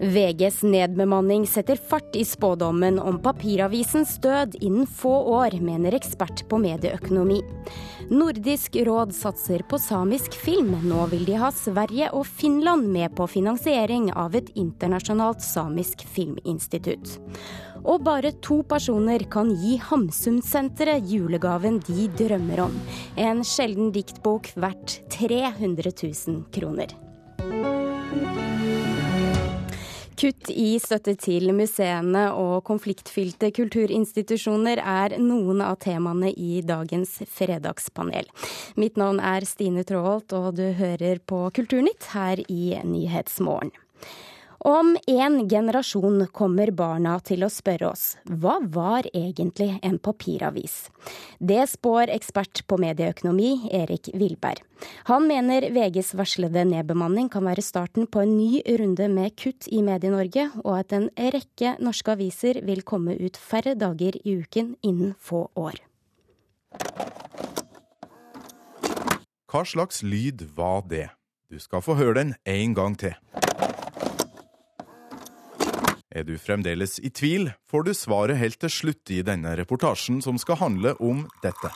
VGs nedbemanning setter fart i spådommen om papiravisens død innen få år, mener ekspert på medieøkonomi. Nordisk råd satser på samisk film. Nå vil de ha Sverige og Finland med på finansiering av et internasjonalt samisk filminstitutt. Og bare to personer kan gi Hamsunsenteret julegaven de drømmer om. En sjelden diktbok verdt 300 000 kroner. Kutt i støtte til museene og konfliktfylte kulturinstitusjoner er noen av temaene i dagens fredagspanel. Mitt navn er Stine Tråholt, og du hører på Kulturnytt her i Nyhetsmorgen. Om en generasjon kommer barna til å spørre oss hva var egentlig en papiravis? Det spår ekspert på medieøkonomi Erik Wilberg. Han mener VGs varslede nedbemanning kan være starten på en ny runde med kutt i Medie-Norge, og at en rekke norske aviser vil komme ut færre dager i uken innen få år. Hva slags lyd var det? Du skal få høre den en gang til. Er du fremdeles i tvil, får du svaret helt til slutt i denne reportasjen, som skal handle om dette.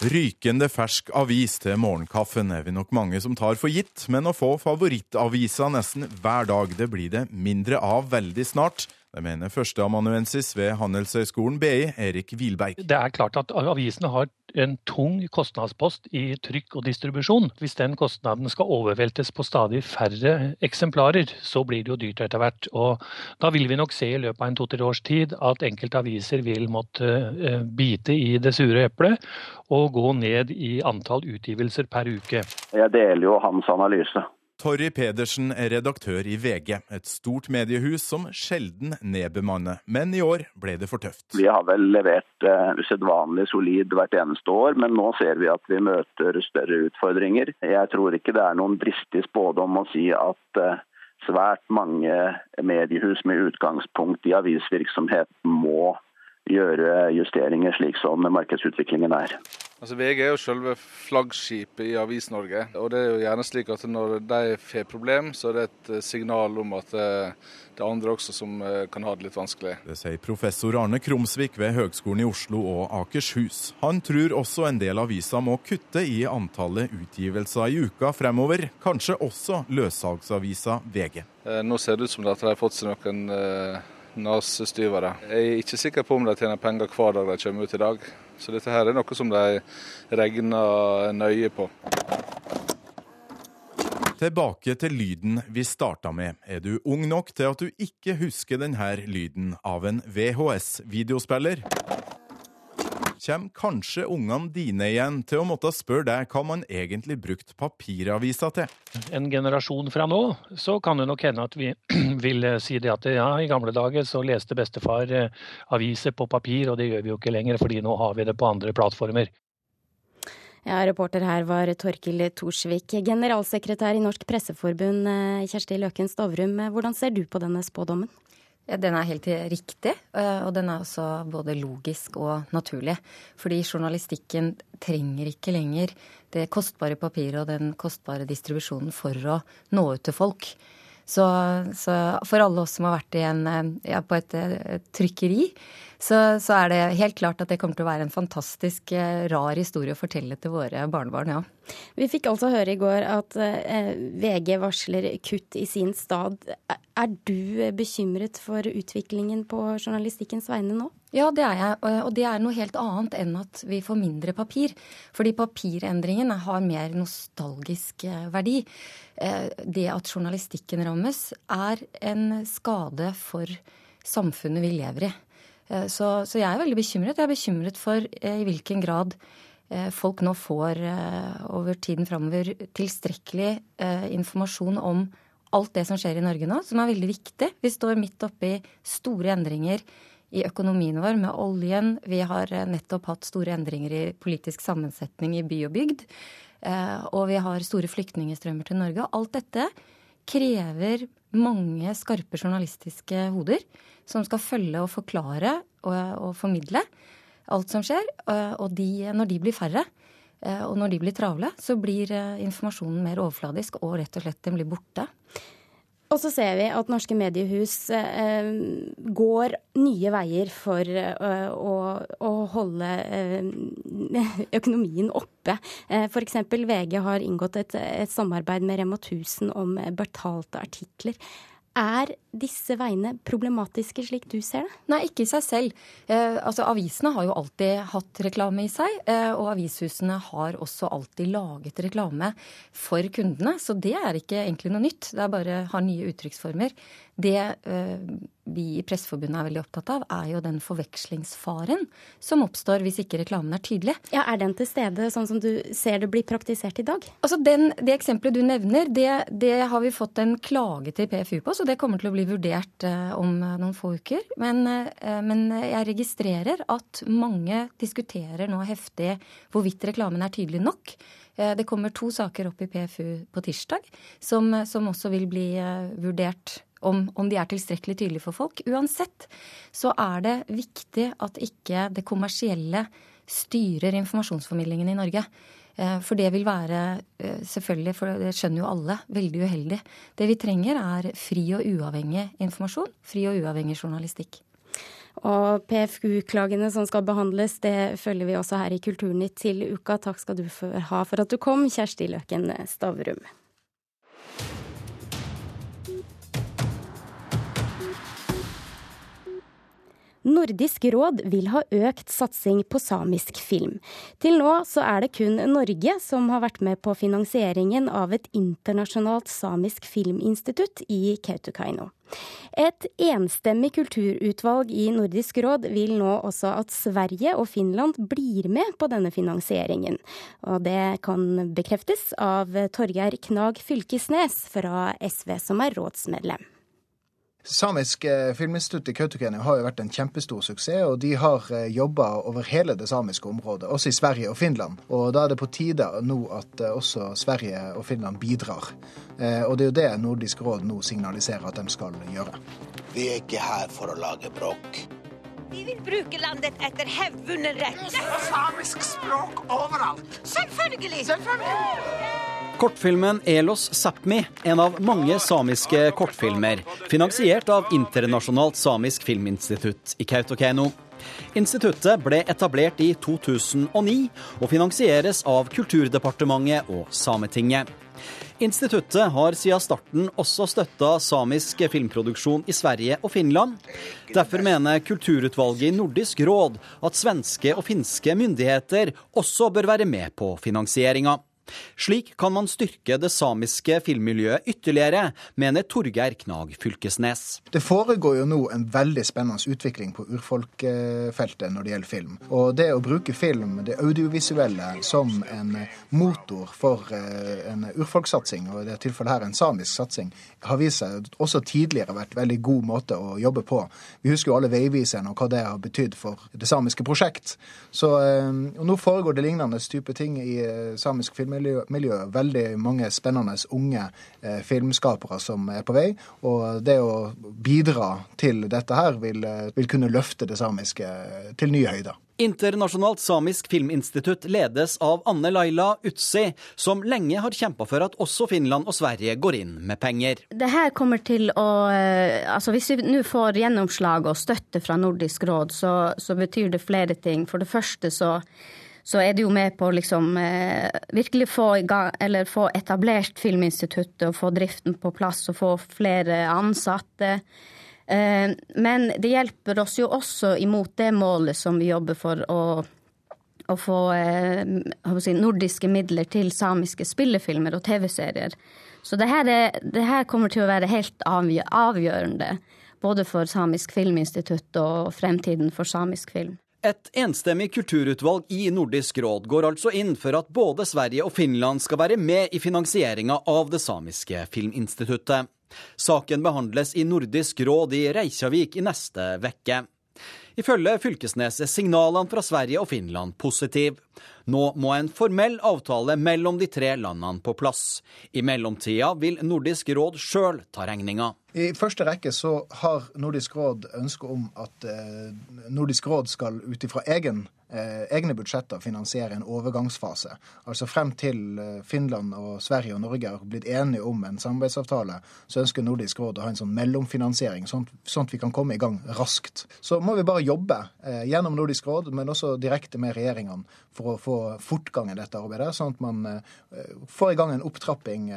Rykende fersk avis til morgenkaffen er vi nok mange som tar for gitt, men å få favorittavisa nesten hver dag, det blir det mindre av veldig snart. Det mener førsteamanuensis ved Handelshøyskolen BI, Erik Wilberg. Det er klart at avisene har en tung kostnadspost i trykk og distribusjon. Hvis den kostnaden skal overveltes på stadig færre eksemplarer, så blir det jo dyrt etter hvert. Og da vil vi nok se i løpet av en to-tre års tid at enkelte aviser vil måtte eh, bite i det sure eplet og gå ned i antall utgivelser per uke. Jeg deler jo hans analyse. Torry Pedersen er redaktør i VG, et stort mediehus som sjelden nedbemanner. Men i år ble det for tøft. Vi har vel levert uh, usedvanlig solid hvert eneste år, men nå ser vi at vi møter større utfordringer. Jeg tror ikke det er noen dristig spådom å si at uh, svært mange mediehus med utgangspunkt i avisvirksomhet må gjøre justeringer slik som markedsutviklingen er. Altså VG er jo selve flaggskipet i Avis-Norge. og det er jo gjerne slik at Når de får problem, så er det et eh, signal om at eh, det er andre også som eh, kan ha det litt vanskelig. Det sier professor Arne Krumsvik ved Høgskolen i Oslo og Akershus. Han tror også en del aviser må kutte i antallet utgivelser i uka fremover. Kanskje også løssalgsavisa VG. Nå ser det ut som at de har fått seg noen nasestyvere. Jeg er ikke sikker på om de tjener penger hver dag de kommer ut i dag. Så dette her er noe som de regner nøye på. Tilbake til lyden vi starta med. Er du ung nok til at du ikke husker denne lyden av en VHS-videospiller? Kommer kanskje ungene dine igjen til å måtte spørre deg hva man egentlig brukte papiravisa til. En generasjon fra nå, så kan det nok hende at vi vil si det at ja, i gamle dager så leste bestefar eh, aviser på papir, og det gjør vi jo ikke lenger, fordi nå har vi det på andre plattformer. Ja, Reporter her var Torkil Thorsvik. Generalsekretær i Norsk Presseforbund, eh, Kjersti Løken Stovrum. Hvordan ser du på denne spådommen? Den er helt riktig, eh, og den er også både logisk og naturlig. Fordi journalistikken trenger ikke lenger det kostbare papiret og den kostbare distribusjonen for å nå ut til folk. Så, så for alle oss som har vært en, eh, ja, på et, et trykkeri, så, så, er det helt klart at det kommer til å være en fantastisk eh, rar historie å fortelle til våre barnebarn, ja. Vi fikk altså høre i går at eh, VG varsler kutt i sin stad. Er du bekymret for utviklingen på journalistikkens vegne nå? Ja, det er jeg. Og det er noe helt annet enn at vi får mindre papir. Fordi papirendringen har mer nostalgisk eh, verdi. Det at journalistikken rammes, er en skade for samfunnet vi lever i. Eh, så, så, jeg er veldig bekymret. Jeg er bekymret for eh, i hvilken grad eh, folk nå får over tiden framover tilstrekkelig informasjon om alt det som skjer i Norge nå, som er veldig viktig. Vi står midt oppe i store endringer i økonomien vår med oljen. Vi har nettopp hatt store endringer i politisk sammensetning i by og bygd. Og vi har store flyktningstrømmer til Norge. Alt dette krever mange skarpe journalistiske hoder som skal følge og forklare og, og formidle alt som skjer. Og de, når de blir færre, Og når de blir travle, så blir informasjonen mer overfladisk, og rett og slett den blir borte. Og så ser vi at norske mediehus eh, går nye veier for eh, å, å, holde eh, økonomien oppe. Eh, F.eks. VG har inngått et, et samarbeid med Rema 1000 om betalte artikler. Er disse veiene problematiske slik du ser det? Nei, ikke i seg selv. Eh, altså, Avisene har jo alltid hatt reklame i seg, eh, og avishusene har også alltid laget reklame for kundene. Så det er ikke egentlig noe nytt. Det er bare har nye uttrykksformer. Det eh, vi i Presseforbundet er veldig opptatt av, er jo den forvekslingsfaren som oppstår hvis ikke reklamen er tydelig. Ja, Er den til stede sånn som du ser det blir praktisert i dag? Altså, den, Det eksempelet du nevner, det, det, har vi fått en klage til PFU på, så det kommer til å bli vurdert eh, om noen få uker. Men, eh, men jeg registrerer at mange diskuterer nå heftig hvorvidt reklamen er tydelig nok. Eh, det kommer to saker opp i PFU på tirsdag som, som også vil bli vurdert om, om, de er tilstrekkelig tydelige for folk. Uansett så er det viktig at ikke det kommersielle styrer informasjonsformidlingen i Norge. Eh, for det vil være, eh, selvfølgelig, for det skjønner jo alle, veldig uheldig. Det vi trenger er fri og uavhengig informasjon. Fri og uavhengig journalistikk. Og PFU-klagene som skal behandles, det følger vi også her i Kulturnytt til uka. Takk skal du ha for at du kom, Kjersti Løken Stavrum. Nordisk råd vil ha økt satsing på samisk film. Til nå så er det kun Norge som har vært med på finansieringen av et internasjonalt samisk filminstitutt i Kautokeino. Et enstemmig kulturutvalg i Nordisk råd vil nå også at Sverige og Finland blir med på denne finansieringen. Og det kan bekreftes av Torgeir Knag Fylkesnes fra SV, som er rådsmedlem. Samisk eh, filminstitutt i Kautokeino har jo vært en kjempestor suksess, og de har eh, jobba over hele det samiske området, også i Sverige og Finland. Og da er det på tide nå at eh, også Sverige og Finland bidrar. Og det er jo det Nordisk råd nå signaliserer at de skal gjøre. Vi er ikke her for å lage bråk. Vi vil bruke landet etter hevdvunnen rett. Samisk språk overalt. Selvfølgelig! Selvfølgelig! Kortfilmen Elos Sápmi, en av mange samiske kortfilmer, finansiert av Internasjonalt samisk filminstitutt i Kautokeino. Instituttet ble etablert i 2009 og finansieres av Kulturdepartementet og Sametinget. Instituttet har siden starten også støtta samisk filmproduksjon i Sverige og Finland. Derfor mener kulturutvalget i Nordisk råd at svenske og finske myndigheter også bør være med på finansieringa. Slik kan man styrke det samiske filmmiljøet ytterligere, mener Torgeir Knag Fylkesnes. Det foregår jo nå en veldig spennende utvikling på urfolkfeltet når det gjelder film. Og det å bruke film, det audiovisuelle, som en motor for eh, en urfolksatsing, og i det tilfellet her en samisk satsing, har vist seg også tidligere vært en veldig god måte å jobbe på. Vi husker jo alle Veiviseren og hva det har betydd for det samiske prosjekt. Så, eh, og nå foregår det lignende type ting i eh, samisk filmmiljø miljø. Veldig mange spennende unge eh, filmskapere som er på vei. Og det å bidra til dette her vil, eh, vil kunne løfte det samiske eh, til nye høyder. Internasjonalt samisk filminstitutt ledes av Anne Laila Utsi, som lenge har kjempa for at også Finland og Sverige går inn med penger. Det her kommer til å altså Hvis vi nå får gjennomslag og støtte fra Nordisk råd, så, så betyr det flere ting. For det første så så er det jo med på å liksom eh, virkelig få, gang, få, etablert Filminstituttet og få driften på plass og få flere ansatte. Eh, men det hjelper oss jo også imot det målet som vi jobber for å, å få eh, si, nordiske midler til samiske spillefilmer og TV-serier. Så det her, er, det her, kommer til å være helt avgjørende. Både for Samisk Filminstitutt og fremtiden for samisk film. Et enstemmig kulturutvalg i Nordisk råd går altså inn for at både Sverige og Finland skal være med i finansieringa av det samiske filminstituttet. Saken behandles i Nordisk råd i Reykjavik i neste uke. Ifølge Fylkesnes er signalene fra Sverige og Finland positive. Nå må en formell avtale mellom de tre landene på plass. I mellomtida vil Nordisk råd sjøl ta regninga. I første rekke så har Nordisk råd ønske om at eh, Nordisk råd skal ut ifra eh, egne budsjetter finansiere en overgangsfase. Altså frem til eh, Finland og Sverige og Norge har blitt enige om en samarbeidsavtale, så ønsker Nordisk råd å ha en sånn mellomfinansiering, sånn, sånn at vi kan komme i gang raskt. Så må vi bare jobbe gjennom Nordisk råd, men også direkte med regjeringene for å få fortgang i dette arbeidet, sånn at man får i gang en opptrapping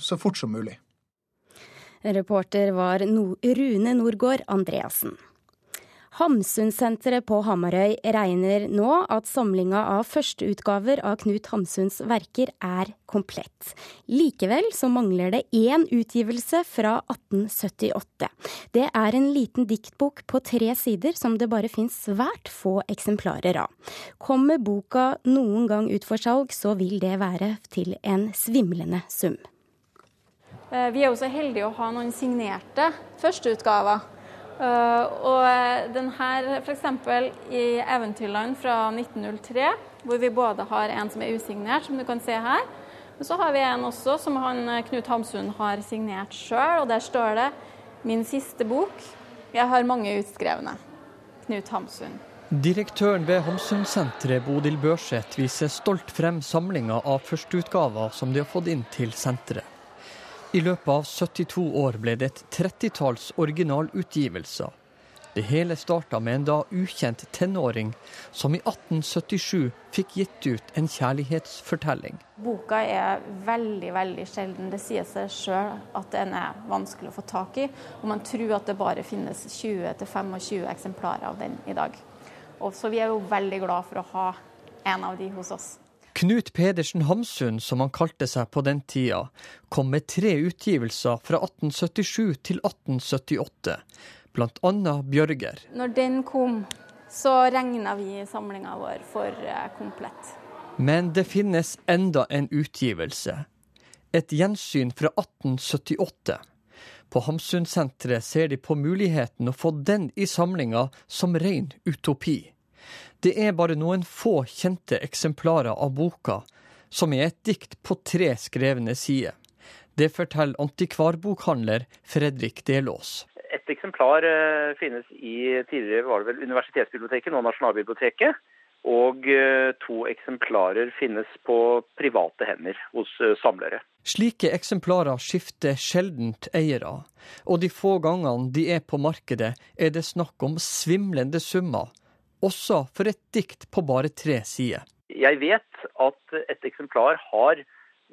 så fort som mulig. Reporter var Rune Norgård Andreassen. Hamsunsenteret på Hamarøy regner nå at samlinga av førsteutgaver av Knut Hamsuns verker er komplett. Likevel så mangler det én utgivelse fra 1878. Det er en liten diktbok på tre sider som det bare fins svært få eksemplarer av. Kommer boka noen gang ut for salg, så vil det være til en svimlende sum. Eh, vi er jo så heldige å ha noen signerte førsteutgaver. Eh, og den her f.eks. i Eventyrland fra 1903, hvor vi både har en som er usignert, som du kan se her. Men så har vi en også som han, eh, Knut Hamsun har signert sjøl, og der står det 'Min siste bok'. Jeg har mange utskrevne. Knut Hamsun. Direktøren ved Hamsunsenteret, Bodil Børseth, viser stolt frem samlinga av førsteutgaver som de har fått inn til senteret. I løpet av 72 år ble det et trettitalls originalutgivelser. Det hele starta med en da ukjent tenåring som i 1877 fikk gitt ut en kjærlighetsfortelling. Boka er veldig veldig sjelden. Det sier seg sjøl at den er vanskelig å få tak i. Og man tror at det bare finnes 20-25 eksemplarer av den i dag. Og så vi er jo veldig glad for å ha en av de hos oss. Knut Pedersen Hamsun, som han kalte seg på den tida, kom med tre utgivelser fra 1877 til 1878, blant annet Bjørger. Når den kom, så regna vi samlinga vår for eh, komplett. Men det finnes enda en utgivelse. Et gjensyn fra 1878. På Hamsunsenteret ser de på muligheten å få den i samlinga som ren utopi. Det er bare noen få kjente eksemplarer av boka, som er et dikt på tre skrevne sider. Det forteller antikvarbokhandler Fredrik Delås. Et eksemplar eh, finnes i tidligere var det vel Universitetsbiblioteket, nå Nasjonalbiblioteket. Og eh, to eksemplarer finnes på private hender hos eh, samlere. Slike eksemplarer skifter sjeldent eiere, og de få gangene de er på markedet, er det snakk om svimlende summer også for et dikt på bare tre sider. Jeg vet at et eksemplar har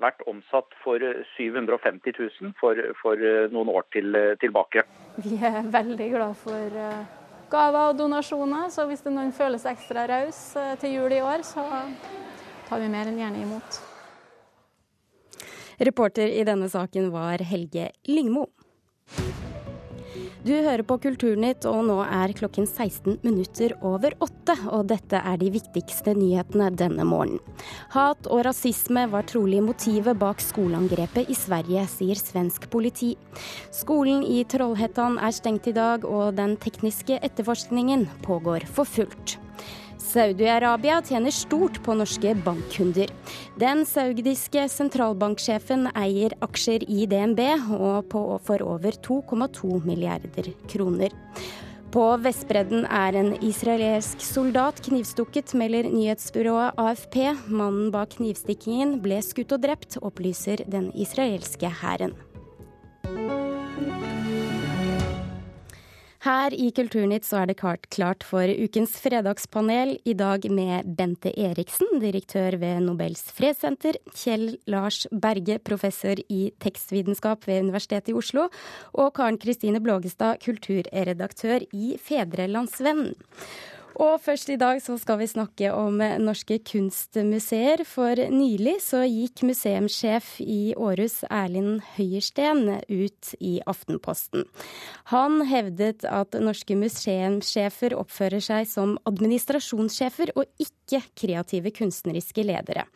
vært omsatt for 750 000 for, for noen år til, tilbake. Vi er veldig glad for eh, gaver og donasjoner, så hvis det noen føles ekstra raus eh, til jul i år, så tar vi mer enn gjerne imot. Reporter i denne saken var Helge Lyngmo. Du hører på Kulturnytt, og nå er klokken 16 minutter over åtte. Og dette er de viktigste nyhetene denne morgenen. Hat og rasisme var trolig motivet bak skoleangrepet i Sverige, sier svensk politi. Skolen i Trollhättan er stengt i dag, og den tekniske etterforskningen pågår for fullt. Saudi-Arabia tjener stort på norske bankkunder. Den saudiske sentralbanksjefen eier aksjer i DNB og for over 2,2 milliarder kroner. På Vestbredden er en israelsk soldat knivstukket, melder nyhetsbyrået AFP. Mannen bak knivstikkingen ble skutt og drept, opplyser den israelske hæren. Her i Kulturnytt så er det klart for ukens fredagspanel, i dag med Bente Eriksen, direktør ved Nobels fredssenter, Kjell Lars Berge, professor i tekstvitenskap ved Universitetet i Oslo, og Karen Kristine Blågestad, kulturredaktør i Fedrelandsvennen. Og først i dag så skal vi snakke om norske kunstmuseer. For nylig så gikk museumssjef i Århus Erlind Høyersten ut i Aftenposten. Han hevdet at norske museumssjefer oppfører seg som administrasjonssjefer og ikke kreative kunstneriske ledere.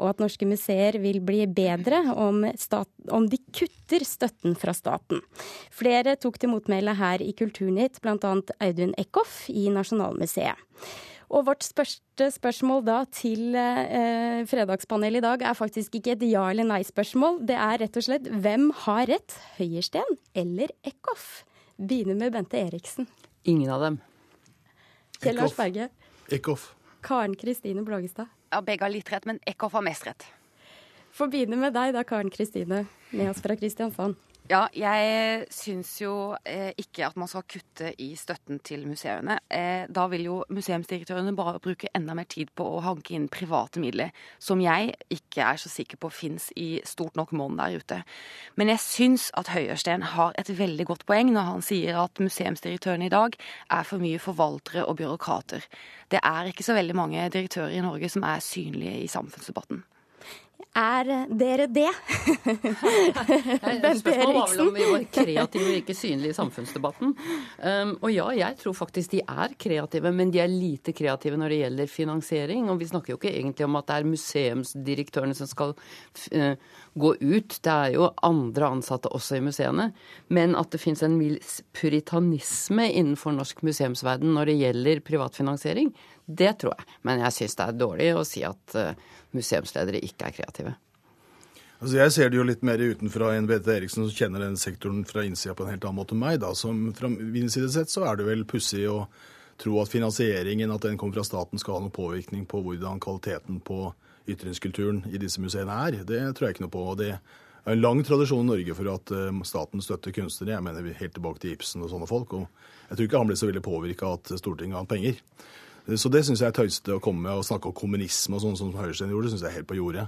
Og at norske museer vil bli bedre om, stat, om de kutter støtten fra staten. Flere tok til motmæle her i Kulturnytt, bl.a. Audun Eckhoff i Nasjonalmuseet. Og vårt første spørsmål da til eh, Fredagspanelet i dag er faktisk ikke et ja- eller nei-spørsmål. Det er rett og slett hvem har rett, Høyersten eller Eckhoff? Begynner med Bente Eriksen. Ingen av dem. Kjell Lars Berge. Eckhoff. Karen Kristine Blågestad. Ja, begge har litt rett, men Eckhoff har mest rett. Får begynne med deg da, Karen Kristine, med oss fra Kristiansand. Ja, jeg syns jo eh, ikke at man skal kutte i støtten til museene. Eh, da vil jo museumsdirektørene bare bruke enda mer tid på å hanke inn private midler, som jeg ikke er så sikker på fins i stort nok monn der ute. Men jeg syns at Høyersten har et veldig godt poeng når han sier at museumsdirektørene i dag er for mye forvaltere og byråkrater. Det er ikke så veldig mange direktører i Norge som er synlige i samfunnsdebatten. Er dere det? Spørsmålet var vel om vi var kreative og ikke synlige i samfunnsdebatten. Um, og ja, jeg tror faktisk de er kreative, men de er lite kreative når det gjelder finansiering. Og vi snakker jo ikke egentlig om at det er museumsdirektørene som skal uh, gå ut. Det er jo andre ansatte også i museene. Men at det finnes en mild puritanisme innenfor norsk museumsverden når det gjelder privatfinansiering, det tror jeg. Men jeg syns det er dårlig å si at uh, museumsledere ikke er kreative. Altså Jeg ser det jo litt mer utenfra enn Bente Eriksen, som kjenner den sektoren fra innsida på en helt annen måte enn meg. da. Som Fra min side sett så er det vel pussig å tro at finansieringen, at den kommer fra staten, skal ha noen påvirkning på hvordan kvaliteten på ytringskulturen i disse museene er. Det tror jeg ikke noe på. og det er en lang tradisjon i Norge for at staten støtter kunstnere. Jeg mener helt tilbake til Ibsen og sånne folk. og Jeg tror ikke han ble så veldig påvirka at Stortinget ga penger. Så det syns jeg er tøysete å komme med og snakke om kommunisme og sånn som Høyresten gjorde. Det syns jeg er helt på jordet.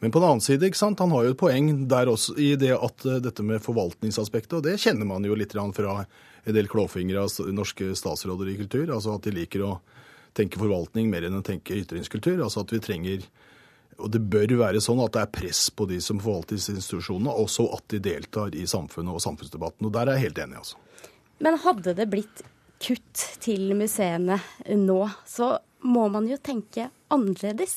Men på den annen side, ikke sant, han har jo et poeng der også i det at dette med forvaltningsaspektet, og det kjenner man jo litt fra en del klåfingre av norske statsråder i kultur. Altså at de liker å tenke forvaltning mer enn å tenke ytringskultur. Altså at vi trenger og det bør være sånn at det er press på de som forvalter disse institusjonene, også at de deltar i samfunnet og samfunnsdebatten. Og der er jeg helt enig, altså. Men hadde det blitt kutt til museene nå, så må man jo tenke annerledes.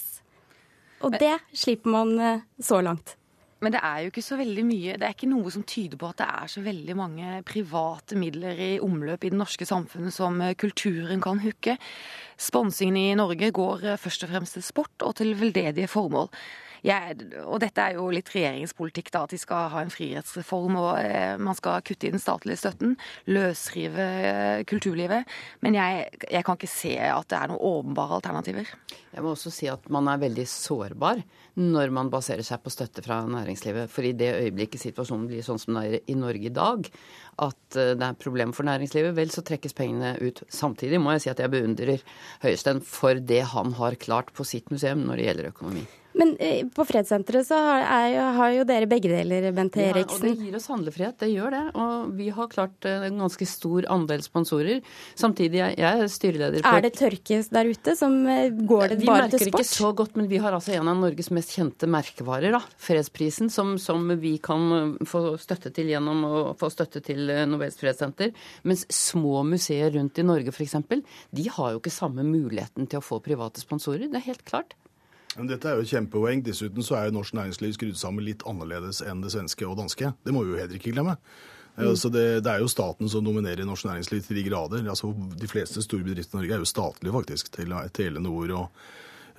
Og det slipper man så langt. Men det er jo ikke så veldig mye Det er ikke noe som tyder på at det er så veldig mange private midler i omløp i det norske samfunnet som kulturen kan hooke. Sponsingen i Norge går først og fremst til sport og til veldedige formål. Jeg, og dette er jo litt regjeringspolitikk, da, at de skal ha en frihetsreform og eh, man skal kutte i den statlige støtten. Løsrive eh, kulturlivet. Men jeg, jeg, kan ikke se at det er noen åpenbare alternativer. Jeg må også si at man er veldig sårbar når man baserer seg på støtte fra næringslivet. For i det øyeblikket situasjonen blir sånn som den er i Norge i dag, at det er problemer for næringslivet, vel, så trekkes pengene ut. Samtidig må jeg si at jeg beundrer Høyesten for det han har klart på sitt museum når det gjelder økonomi. Men eh, på Fredssenteret så har, er, har, jo dere begge deler, Bente ja, Eriksen. Og det gir oss handlefrihet, det gjør det. Og vi har klart en ganske stor andel sponsorer. Samtidig, jeg, jeg er styreleder for Er det tørke der ute som går det vi bare til sport? Vi merker ikke så godt, men vi har altså en av Norges mest kjente merkevarer, da. Fredsprisen, som, som vi kan få støtte til gjennom å få støtte til Nobels fredssenter. Mens små museer rundt i Norge f.eks., de har jo ikke samme muligheten til å få private sponsorer. Det er helt klart. Men dette er jo et kjempepoeng. Dessuten så er jo norsk næringsliv skrudd sammen litt annerledes enn det svenske og danske. Det må vi jo heller ikke glemme. Mm. Altså det, det, er jo staten som dominerer norsk næringsliv til de grader. Altså de fleste store bedrifter i Norge er jo statlige, faktisk. Til Telenor og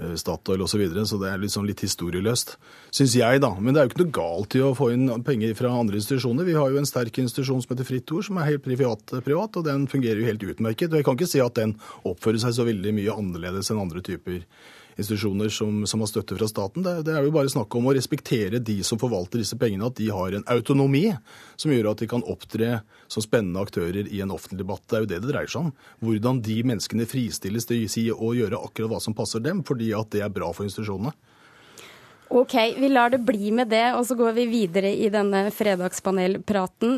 uh, Statoil osv. Så, videre, så det er liksom litt historieløst, syns jeg, da. Men det er jo ikke noe galt i å få inn penger fra andre institusjoner. Vi har jo en sterk institusjon som heter Fritt Ord, som er helt privat, privat og den fungerer jo helt utmerket. Og jeg kan ikke si at den oppfører seg så veldig mye annerledes enn andre typer institusjoner som, som, har støtte fra staten. Det, det, er jo bare snakk om å respektere de som forvalter disse pengene, at de har en autonomi som gjør at de kan opptre som spennende aktører i en offentlig debatt. Det er jo det det dreier seg om. Hvordan de menneskene fristilles til å gjøre akkurat hva som passer dem, fordi at det er bra for institusjonene. Ok, vi lar det bli med det, og så går vi videre i denne fredagspanelpraten.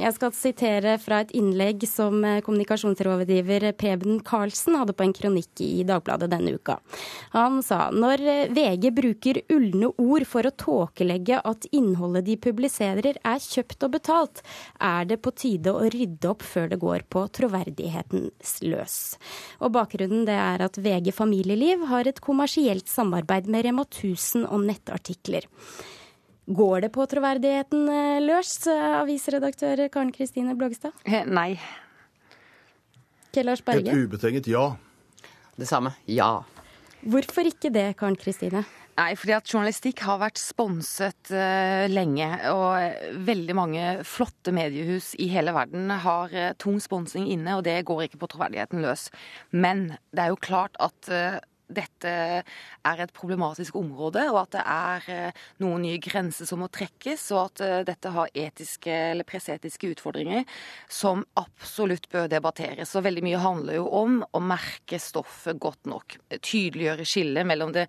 Jeg skal sitere fra et innlegg som kommunikasjonsrådgiver Preben Karlsen hadde på en kronikk i Dagbladet denne uka. Han sa når VG bruker ulne ord for å tåkelegge at innholdet de publiserer er kjøpt og betalt, er det på tide å rydde opp før det går på troverdighetens løs. Og bakgrunnen det er at VG Familieliv har et kommersielt samarbeid med Rema 1000 om nettartikler. Går det på troverdigheten løs, avisredaktør Karen Kristine Blågestad? Nei. Kellars Berge? Et ubetinget ja. det samme. Ja. Hvorfor ikke det, Karen Kristine? Nei, fordi at journalistikk har vært sponset uh, lenge. Og veldig mange flotte mediehus i hele verden har uh, tung sponsing inne, og det går ikke på troverdigheten løs. Men det er jo klart at uh, dette er et problematisk område, og at det er eh, noen nye grenser som må trekkes, og at eh, dette har etiske eller presetiske utfordringer som absolutt bør debatteres. Og veldig mye handler jo om å merke stoffet godt nok. Tydeliggjøre skillet mellom det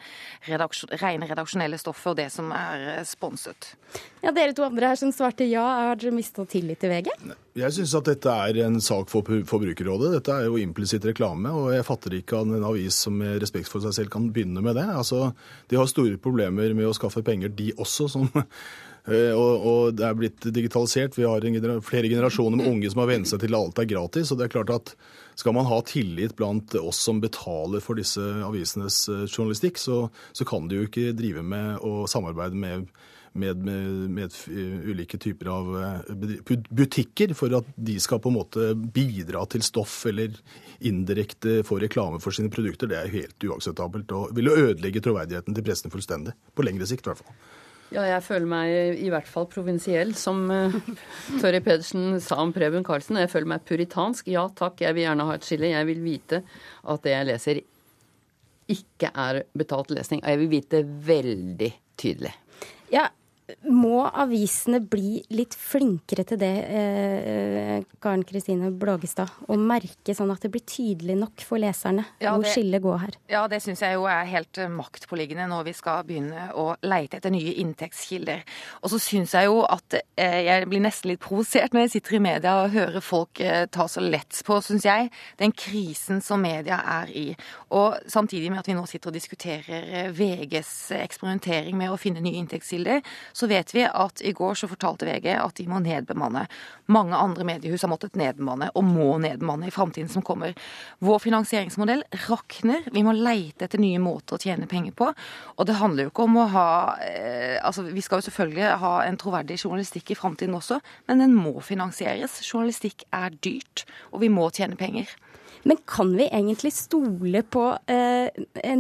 redaksjon rene redaksjonelle stoffet og det som er eh, sponset. Ja, Dere to andre her som svarte ja, har dere mista tillit til VG? Jeg syns at dette er en sak for Forbrukerrådet. Dette er jo implisitt reklame, og jeg fatter ikke at en avis som med respekt for seg selv kan begynne med det. Altså, De har store problemer med å skaffe penger, de også. som og, og, det er blitt digitalisert. Vi har gener flere generasjoner med unge som har vent seg til at alt er gratis. og det er klart at Skal man ha tillit blant oss som betaler for disse avisenes journalistikk, så, så kan de jo ikke drive med å samarbeide med med, med, med, ulike typer av butikker for at de skal på en måte bidra til stoff eller indirekte få reklame for sine produkter, det er helt uakseptabelt og vil ødelegge troverdigheten til pressen fullstendig. På lengre sikt, i hvert fall. Ja, jeg føler meg i hvert fall provinsiell, som uh, Torry Pedersen sa om Preben Karlsen. Jeg føler meg puritansk. Ja takk, jeg vil gjerne ha et skille. Jeg vil vite at det jeg leser, ikke er betalt lesning. Og jeg vil vite veldig tydelig. Ja, må avisene bli litt flinkere til det, eh, Karen Kristine Blågestad? Å merke sånn at det blir tydelig nok for leserne ja, hvor skillet går her? Ja, det syns jeg jo er helt eh, maktpåliggende når vi skal begynne å leite etter nye inntektskilder. Og så syns jeg jo at eh, jeg blir nesten litt provosert når jeg sitter i media og hører folk eh, ta så lett på, syns jeg, den krisen som media er i. Og samtidig med at vi nå sitter og diskuterer eh, VGs eksperimentering med å finne nye inntektskilder, så vet vi at i går så fortalte VG at de må nedbemanne. Mange andre mediehus har måttet nedbemanne, og må nedbemanne i framtiden som kommer. Vår finansieringsmodell rakner. Vi må leite etter nye måter å tjene penger på. Og det handler jo ikke om å ha eh, Altså, vi skal jo selvfølgelig ha en troverdig journalistikk i framtiden også, men den må finansieres. Journalistikk er dyrt, og vi må tjene penger. Men kan vi egentlig stole på eh,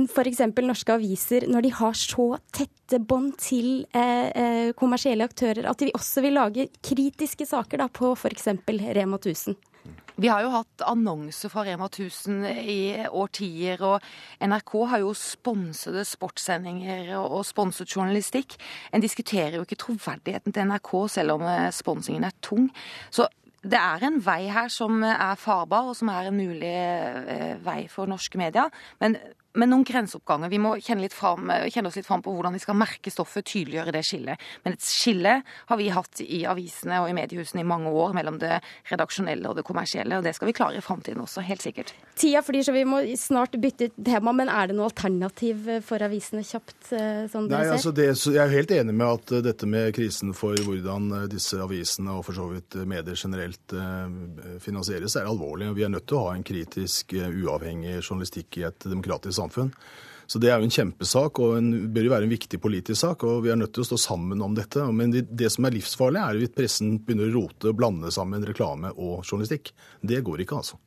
f.eks. norske aviser når de har så tette bånd til eh, eh, kommersielle aktører, at de også vil lage kritiske saker da, på f.eks. Rema 1000? Vi har jo hatt annonser fra Rema 1000 i årtier, og NRK har jo sponsede sportssendinger og sponset journalistikk. En diskuterer jo ikke troverdigheten til NRK, selv om eh, sponsingen er tung. Så det er en vei her som er farbar, og som er en mulig eh, vei for norske medier. Men men noen grenseoppganger. Vi må kjenne, fram, kjenne, oss litt fram på hvordan vi skal merke stoffet, tydeliggjøre det skillet. Men et skille har vi hatt i avisene og i mediehusene i mange år mellom det redaksjonelle og det kommersielle, og det skal vi klare i framtiden også, helt sikkert. Tida flyr, så vi må snart bytte tema, men er det noe alternativ for avisene kjapt? Eh, sånn Nei, altså det, jeg er helt enig med at eh, dette med krisen for hvordan eh, disse avisene og for så vidt medier generelt finansieres, er alvorlig. Vi er nødt til å ha en kritisk, uavhengig journalistikk i et demokratisk samfunn. Så Det er jo en kjempesak, og en, bør jo være en viktig politisk sak. og Vi er nødt til å stå sammen om dette. Men det, det som er livsfarlig, er hvis pressen begynner å rote og blande sammen reklame og journalistikk. Det går ikke, altså.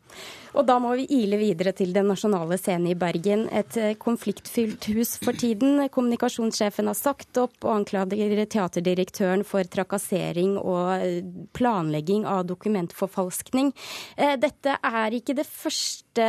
Og da må vi ile videre til Den nasjonale scenen i Bergen. Et eh, konfliktfylt hus for tiden. Kommunikasjonssjefen har sagt opp og anklager teaterdirektøren for trakassering og eh, planlegging av dokumentforfalskning. Eh, dette er ikke det første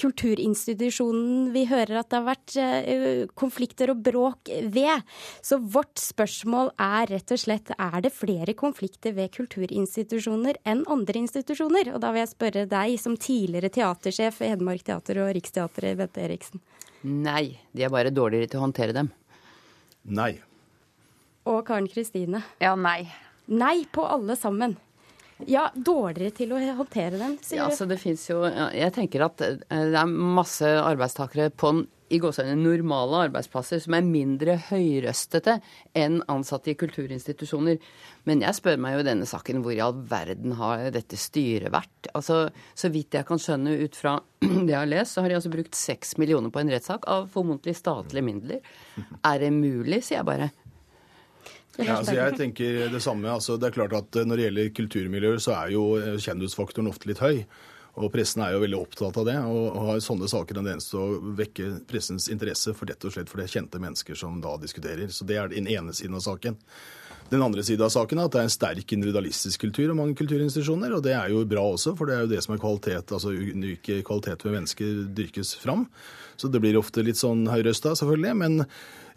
kulturinstitusjonen vi hører at det har vært konflikter og bråk ved. Så vårt spørsmål er rett og slett er det flere konflikter ved kulturinstitusjoner enn andre institusjoner? Og da vil jeg spørre deg som tidligere teatersjef ved Hedmark Teater og Riksteatret, Bente Eriksen? Nei, de er bare dårligere til å håndtere dem. Nei. Og Karen Kristine? Ja, nei. Nei på alle sammen. Ja, dårligere til å håndtere dem, sier ja, du. Altså, det fins jo Jeg tenker at eh, det er masse arbeidstakere på i gåsehudene normale arbeidsplasser som er mindre høyrøstete enn ansatte i kulturinstitusjoner. Men jeg spør meg jo i denne saken hvor i all verden har dette styret vært? Altså, Så vidt jeg kan skjønne ut fra det jeg har lest, så har de altså brukt seks millioner på en rettssak av formodentlig statlige midler. Er det mulig, sier jeg bare. Ja, altså jeg tenker det samme. Altså det er klart at Når det gjelder kulturmiljøer, så er jo kjendisfaktoren ofte litt høy. Og pressen er jo veldig opptatt av det, og har sånne saker tendens til å vekke pressens interesse for rett og slett for det er kjente mennesker som da diskuterer. Så det er den ene siden av saken. Den andre siden av saken er at det er en sterk individualistisk kultur og mange kulturinstitusjoner, og det er jo bra også, for det er jo det som er kvalitet, altså unike kvalitet ved mennesker dyrkes fram. Så det blir ofte litt sånn høyrøsta, selvfølgelig. Men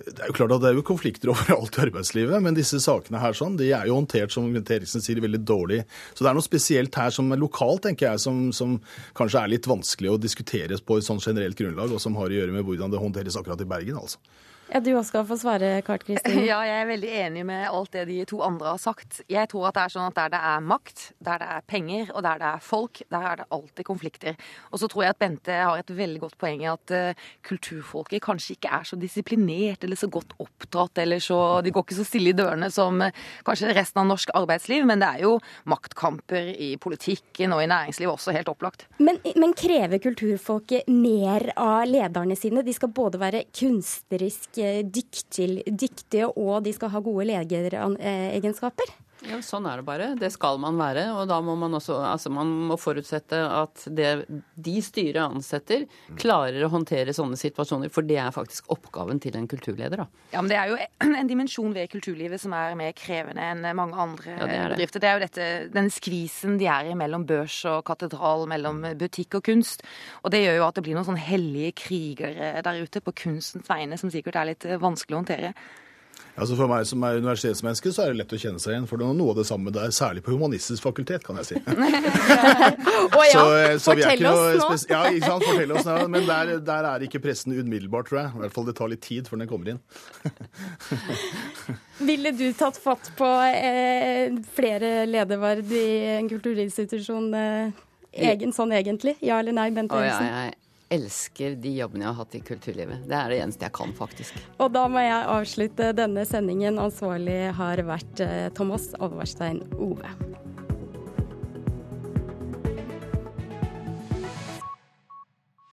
det er jo klart at det er jo konflikter overalt i arbeidslivet. Men disse sakene her sånn, de er jo håndtert, som Eriksen sier, veldig dårlig. Så det er noe spesielt her som er lokalt, tenker jeg, som, som kanskje er litt vanskelig å diskuteres på et sånn generelt grunnlag, og som har å gjøre med hvordan det håndteres akkurat i Bergen, altså. Ja, Du også skal få svare, Kart Kristin. Ja, jeg er veldig enig med alt det de to andre har sagt. Jeg tror at det er sånn at der det er makt, der det er penger og der det er folk, der er det alltid konflikter. Og så tror jeg at Bente har et veldig godt poeng i at uh, kulturfolket kanskje ikke er så disiplinert eller så godt oppdratt, eller så De går ikke så stille i dørene som uh, kanskje resten av norsk arbeidsliv, men det er jo maktkamper i politikken og i næringslivet også, helt opplagt. Men, men krever kulturfolket mer av lederne sine? De skal både være kunstnerisk dyktige, dyktige og de skal ha gode legeregenskaper? Ja, Sånn er det bare. Det skal man være. Og da må man også altså man må forutsette at det de styret ansetter, klarer å håndtere sånne situasjoner. For det er faktisk oppgaven til en kulturleder. da. Ja, men Det er jo en dimensjon ved kulturlivet som er mer krevende enn mange andre ja, det er det. bedrifter. Det er jo dette, den skvisen de er i mellom børs og katedral, mellom butikk og kunst. Og det gjør jo at det blir noen sånn hellige krigere der ute på kunstens vegne, som sikkert er litt vanskelig å håndtere. Altså For meg som er universitetsmenneske, så er det lett å kjenne seg igjen. For det er noe av det samme der, særlig på humanistisk fakultet, kan jeg si. Å ja, Så- eh, så fortell oss nå. Ja, ikke sant, fortell oss nå. Men der, der er ikke pressen umiddelbart, tror jeg. I hvert fall det tar litt tid før den kommer inn. Ville du tatt fatt på eh, flere lederverd i en kulturinstitusjon eh, egen, sånn egentlig? Ja eller nei, Bent Eriksen? Oh, ja, jeg elsker de jobbene jeg har hatt i kulturlivet. Det er det eneste jeg kan, faktisk. Og da må jeg avslutte denne sendingen. Ansvarlig har vært eh, Thomas Alverstein Ove.